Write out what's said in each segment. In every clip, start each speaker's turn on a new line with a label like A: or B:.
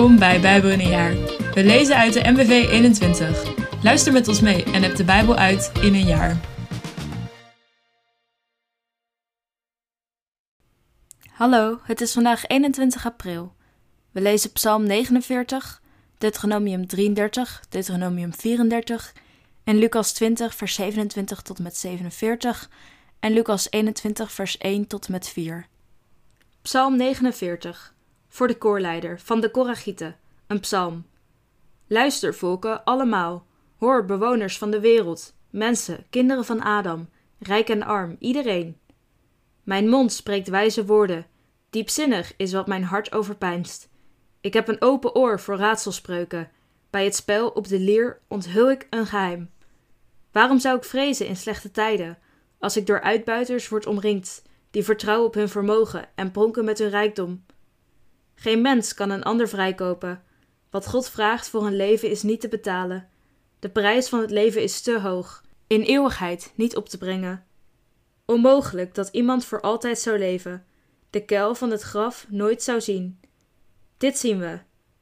A: Welkom bij Bijbel in een jaar. We lezen uit de MBV 21. Luister met ons mee en heb de Bijbel uit in een jaar.
B: Hallo, het is vandaag 21 april. We lezen Psalm 49, Deuteronomium 33, Deuteronomium 34 en Lucas 20, vers 27 tot en met 47 en Lucas 21, vers 1 tot en met 4. Psalm 49 voor de koorleider van de Koragieten, een psalm. Luister, volken, allemaal. Hoor, bewoners van de wereld, mensen, kinderen van Adam, rijk en arm, iedereen. Mijn mond spreekt wijze woorden, diepzinnig is wat mijn hart overpeinst. Ik heb een open oor voor raadselspreuken. Bij het spel op de lier onthul ik een geheim. Waarom zou ik vrezen in slechte tijden, als ik door uitbuiters word omringd, die vertrouwen op hun vermogen en pronken met hun rijkdom? Geen mens kan een ander vrijkopen. Wat God vraagt voor een leven is niet te betalen. De prijs van het leven is te hoog, in eeuwigheid niet op te brengen. Onmogelijk dat iemand voor altijd zou leven, de kuil van het graf nooit zou zien. Dit zien we: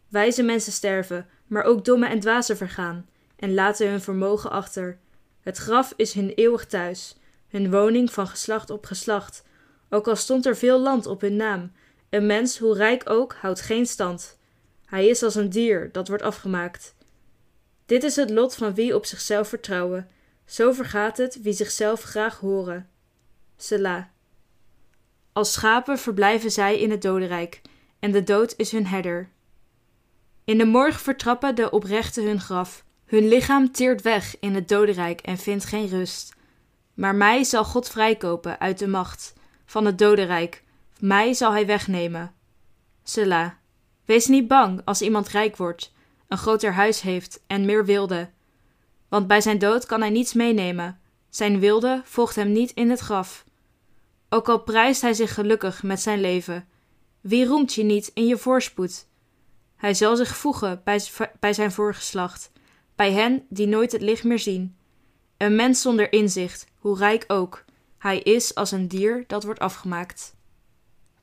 B: wijze mensen sterven, maar ook domme en dwazen vergaan en laten hun vermogen achter. Het graf is hun eeuwig thuis, hun woning van geslacht op geslacht, ook al stond er veel land op hun naam een mens, hoe rijk ook, houdt geen stand. Hij is als een dier dat wordt afgemaakt. Dit is het lot van wie op zichzelf vertrouwen. Zo vergaat het wie zichzelf graag horen. Selah. Als schapen verblijven zij in het dodenrijk, en de dood is hun herder. In de morgen vertrappen de oprechten hun graf. Hun lichaam teert weg in het dodenrijk en vindt geen rust. Maar mij zal God vrijkopen uit de macht van het dodenrijk mij zal hij wegnemen. Selah. Wees niet bang als iemand rijk wordt, een groter huis heeft en meer wilde. Want bij zijn dood kan hij niets meenemen. Zijn wilde volgt hem niet in het graf. Ook al prijst hij zich gelukkig met zijn leven, wie roemt je niet in je voorspoed? Hij zal zich voegen bij, bij zijn voorgeslacht, bij hen die nooit het licht meer zien. Een mens zonder inzicht, hoe rijk ook, hij is als een dier dat wordt afgemaakt.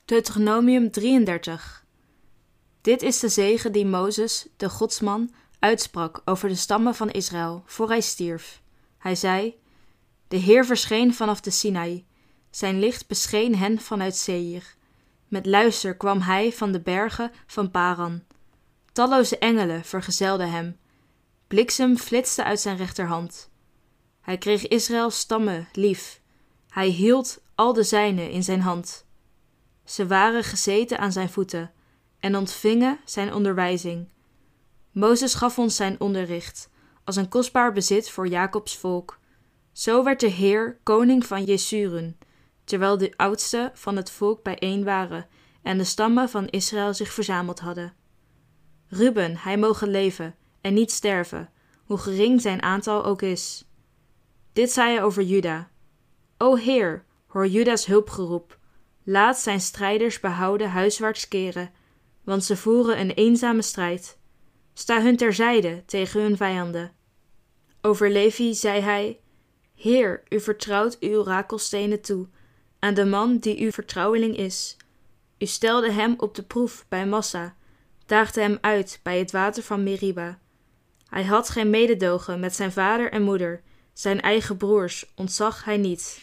B: Deuteronomium 33. Dit is de zegen die Mozes, de godsman, uitsprak over de stammen van Israël voor hij stierf. Hij zei: De Heer verscheen vanaf de Sinaï, zijn licht bescheen hen vanuit Seir. Met luister kwam hij van de bergen van Paran. Talloze engelen vergezelden hem. Bliksem flitste uit zijn rechterhand. Hij kreeg Israëls stammen lief. Hij hield al de zijne in zijn hand. Ze waren gezeten aan zijn voeten en ontvingen zijn onderwijzing. Mozes gaf ons zijn onderricht, als een kostbaar bezit voor Jacobs volk. Zo werd de Heer koning van Jesurun, terwijl de oudsten van het volk bijeen waren en de stammen van Israël zich verzameld hadden. Ruben, hij mogen leven en niet sterven, hoe gering zijn aantal ook is. Dit zei hij over Juda. O Heer, hoor Juda's hulpgeroep Laat zijn strijders behouden huiswaarts keren, want ze voeren een eenzame strijd. Sta hun terzijde tegen hun vijanden. Over Levi zei hij: Heer, u vertrouwt uw orakelstenen toe aan de man die uw vertrouweling is. U stelde hem op de proef bij Massa, daagde hem uit bij het water van Meriba. Hij had geen mededogen met zijn vader en moeder, zijn eigen broers ontzag hij niet.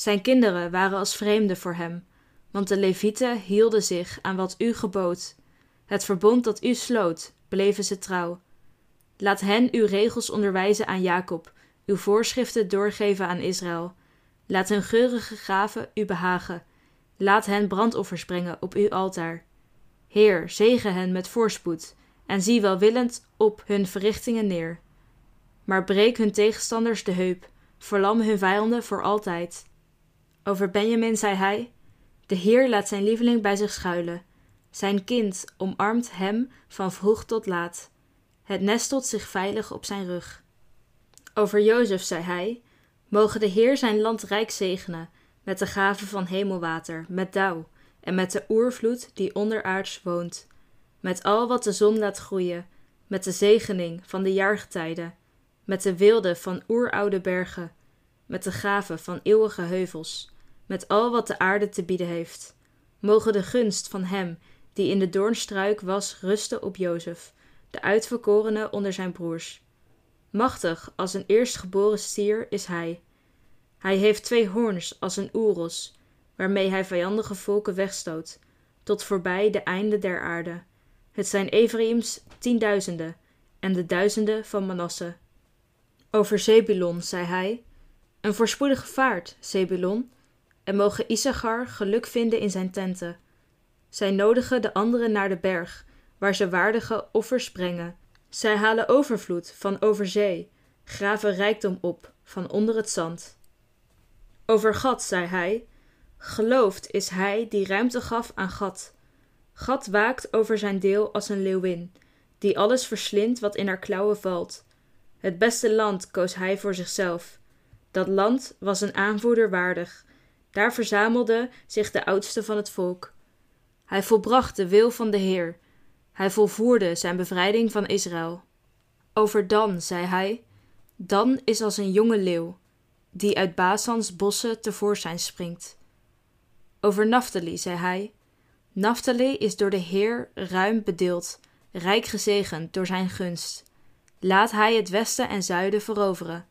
B: Zijn kinderen waren als vreemden voor hem, want de Levieten hielden zich aan wat u gebood. Het verbond dat u sloot, bleven ze trouw. Laat hen uw regels onderwijzen aan Jacob, uw voorschriften doorgeven aan Israël. Laat hun geurige gaven u behagen. Laat hen brandoffers brengen op uw altaar. Heer, zegen hen met voorspoed en zie welwillend op hun verrichtingen neer. Maar breek hun tegenstanders de heup, verlam hun vijanden voor altijd. Over Benjamin zei hij: De Heer laat zijn lieveling bij zich schuilen. Zijn kind omarmt hem van vroeg tot laat. Het nestelt zich veilig op zijn rug. Over Jozef zei hij: Mogen de Heer zijn land rijk zegenen, met de gave van hemelwater, met dauw, en met de oervloed die onderaards woont, met al wat de zon laat groeien, met de zegening van de jaargetijden, met de wilde van oeroude bergen, met de gave van eeuwige heuvels, met al wat de aarde te bieden heeft. Mogen de gunst van Hem, die in de doornstruik was, rustte op Jozef, de uitverkorene onder zijn broers. Machtig als een eerstgeboren stier is hij. Hij heeft twee hoorns als een oeros, waarmee hij vijandige volken wegstoot, tot voorbij de einde der aarde. Het zijn Ephraïms tienduizenden en de duizenden van Manasse. Over Zebulon zei hij: Een voorspoedige vaart, Zebulon, en mogen Issachar geluk vinden in zijn tenten. Zij nodigen de anderen naar de berg, waar ze waardige offers brengen. Zij halen overvloed van over zee, graven rijkdom op van onder het zand. Over Gad zei hij: Geloofd is hij die ruimte gaf aan Gad. Gad waakt over zijn deel als een leeuwin, die alles verslindt wat in haar klauwen valt. Het beste land koos hij voor zichzelf. Dat land was een aanvoerder waardig. Daar verzamelde zich de oudste van het volk. Hij volbracht de wil van de Heer. Hij volvoerde zijn bevrijding van Israël. Over Dan zei hij: Dan is als een jonge leeuw, die uit Basans bossen tevoorschijn springt. Over Naphtali zei hij: Naphtali is door de Heer ruim bedeeld, rijk gezegend door zijn gunst. Laat hij het westen en zuiden veroveren.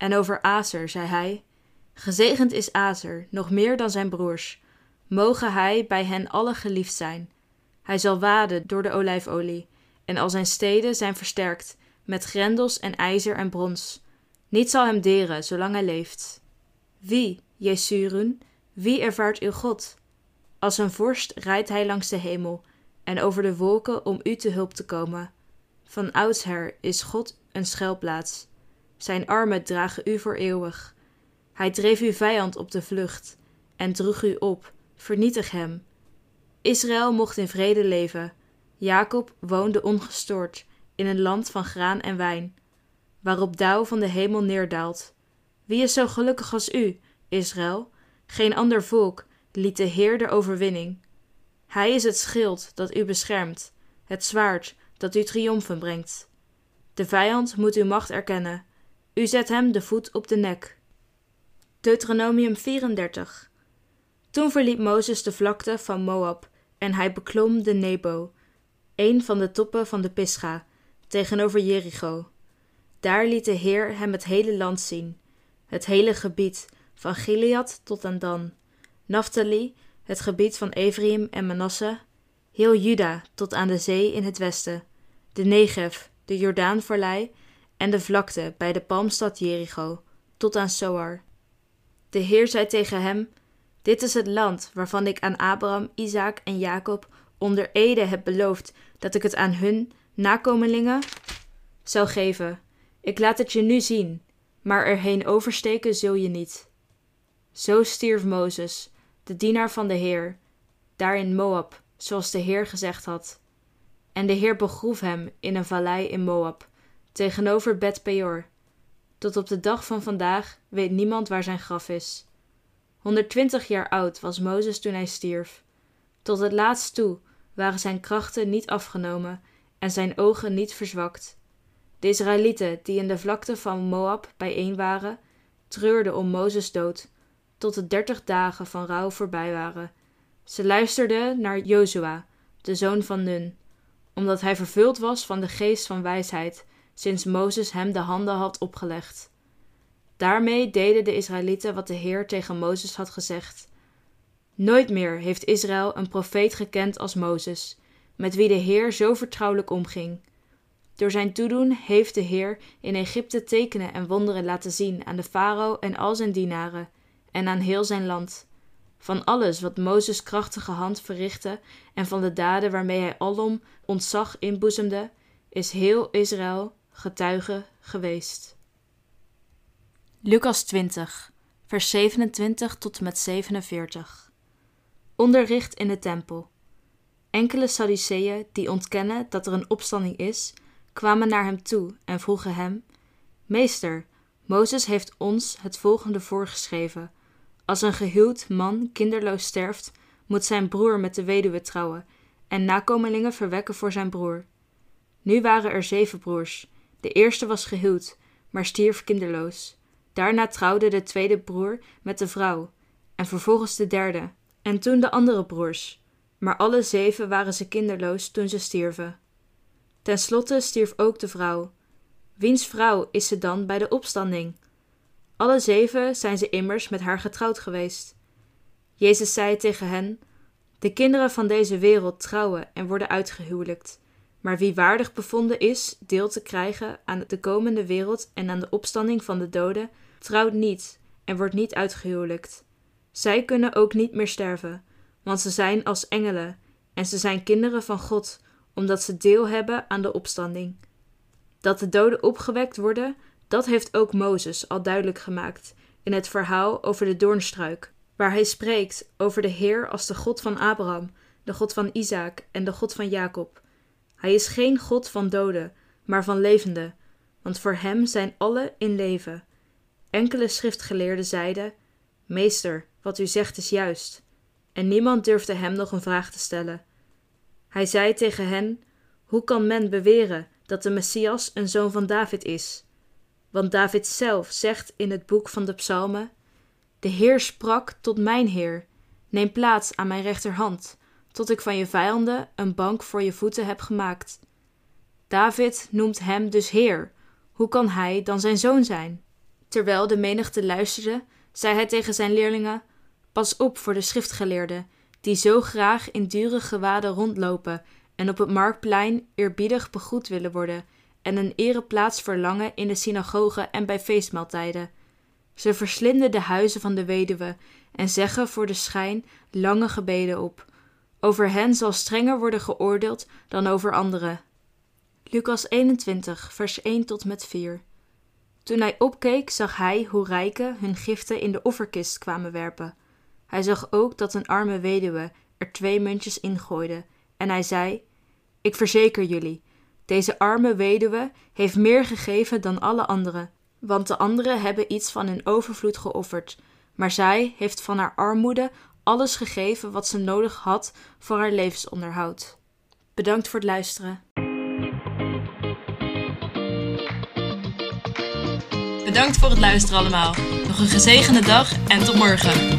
B: En over Aser zei hij: Gezegend is Aser, nog meer dan zijn broers. Mogen hij bij hen alle geliefd zijn. Hij zal waden door de olijfolie, en al zijn steden zijn versterkt met grendels en ijzer en brons. Niet zal hem deren zolang hij leeft. Wie, Jesurun, wie ervaart uw God? Als een vorst rijdt hij langs de hemel en over de wolken om u te hulp te komen. Van oudsher is God een schuilplaats. Zijn armen dragen u voor eeuwig. Hij dreef uw vijand op de vlucht en droeg u op. Vernietig hem. Israël mocht in vrede leven. Jacob woonde ongestoord in een land van graan en wijn, waarop dauw van de hemel neerdaalt. Wie is zo gelukkig als u, Israël? Geen ander volk liet de Heer de overwinning. Hij is het schild dat u beschermt, het zwaard dat u triomfen brengt. De vijand moet uw macht erkennen. U zet hem de voet op de nek. Deuteronomium 34. Toen verliet Mozes de vlakte van Moab en hij beklom de Nebo, een van de toppen van de Pisga, tegenover Jericho. Daar liet de Heer hem het hele land zien, het hele gebied, van Gilead tot aan Dan, Naphtali, het gebied van Ephraim en Manasse, heel Juda tot aan de zee in het westen, de Negev, de Jordaanvallei en de vlakte bij de palmstad Jericho, tot aan Soar. De Heer zei tegen hem: Dit is het land waarvan ik aan Abraham, Isaac en Jacob onder ede heb beloofd dat ik het aan hun nakomelingen zou geven. Ik laat het je nu zien, maar erheen oversteken zul je niet. Zo stierf Mozes, de dienaar van de Heer, daar in Moab, zoals de Heer gezegd had. En de Heer begroef hem in een vallei in Moab, tegenover Bet Peor. Tot op de dag van vandaag weet niemand waar zijn graf is. 120 jaar oud was Mozes toen hij stierf. Tot het laatst toe waren zijn krachten niet afgenomen en zijn ogen niet verzwakt. De Israëlieten die in de vlakte van Moab bijeen waren, treurden om Mozes dood, tot de dertig dagen van rouw voorbij waren. Ze luisterden naar Jozua, de zoon van Nun, omdat hij vervuld was van de geest van wijsheid, sinds Mozes hem de handen had opgelegd. Daarmee deden de Israëlieten wat de Heer tegen Mozes had gezegd. Nooit meer heeft Israël een profeet gekend als Mozes, met wie de Heer zo vertrouwelijk omging. Door zijn toedoen heeft de Heer in Egypte tekenen en wonderen laten zien aan de farao en al zijn dienaren en aan heel zijn land. Van alles wat Mozes krachtige hand verrichtte en van de daden waarmee hij alom ontzag inboezemde, is heel Israël getuige geweest. Lucas 20, vers 27 tot en met 47. Onderricht in de tempel. Enkele Sadduceeën die ontkennen dat er een opstanding is, kwamen naar hem toe en vroegen hem: Meester, Mozes heeft ons het volgende voorgeschreven: Als een gehuwd man kinderloos sterft, moet zijn broer met de weduwe trouwen en nakomelingen verwekken voor zijn broer. Nu waren er zeven broers. De eerste was gehuwd, maar stierf kinderloos. Daarna trouwde de tweede broer met de vrouw, en vervolgens de derde, en toen de andere broers. maar alle zeven waren ze kinderloos toen ze stierven. Ten slotte stierf ook de vrouw. Wiens vrouw is ze dan bij de opstanding? Alle zeven zijn ze immers met haar getrouwd geweest. Jezus zei tegen hen: De kinderen van deze wereld trouwen en worden uitgehuwelijkt. Maar wie waardig bevonden is deel te krijgen aan de komende wereld en aan de opstanding van de doden, trouwt niet en wordt niet uitgehuwelijkt. Zij kunnen ook niet meer sterven, want ze zijn als engelen en ze zijn kinderen van God, omdat ze deel hebben aan de opstanding. Dat de doden opgewekt worden, dat heeft ook Mozes al duidelijk gemaakt in het verhaal over de doornstruik, waar hij spreekt over de Heer als de God van Abraham, de God van Isaac en de God van Jacob. Hij is geen God van doden, maar van levenden, want voor hem zijn alle in leven. Enkele schriftgeleerden zeiden: Meester, wat u zegt is juist. En niemand durfde hem nog een vraag te stellen. Hij zei tegen hen: Hoe kan men beweren dat de Messias een zoon van David is? Want David zelf zegt in het boek van de Psalmen: De Heer sprak tot mijn Heer: Neem plaats aan mijn rechterhand, tot ik van je vijanden een bank voor je voeten heb gemaakt. David noemt hem dus Heer. Hoe kan hij dan zijn zoon zijn? Terwijl de menigte luisterde, zei hij tegen zijn leerlingen: Pas op voor de schriftgeleerden, die zo graag in dure gewaden rondlopen en op het marktplein eerbiedig begroet willen worden en een ereplaats verlangen in de synagogen en bij feestmaaltijden. Ze verslinden de huizen van de weduwe en zeggen voor de schijn lange gebeden op. Over hen zal strenger worden geoordeeld dan over anderen. Lucas 21, vers 1 tot met 4. Toen hij opkeek, zag hij hoe rijken hun giften in de offerkist kwamen werpen. Hij zag ook dat een arme weduwe er twee muntjes ingooide, en hij zei: Ik verzeker jullie, deze arme weduwe heeft meer gegeven dan alle anderen, want de anderen hebben iets van hun overvloed geofferd, maar zij heeft van haar armoede alles gegeven wat ze nodig had voor haar levensonderhoud. Bedankt voor het luisteren.
A: Bedankt voor het luisteren allemaal. Nog een gezegende dag en tot morgen.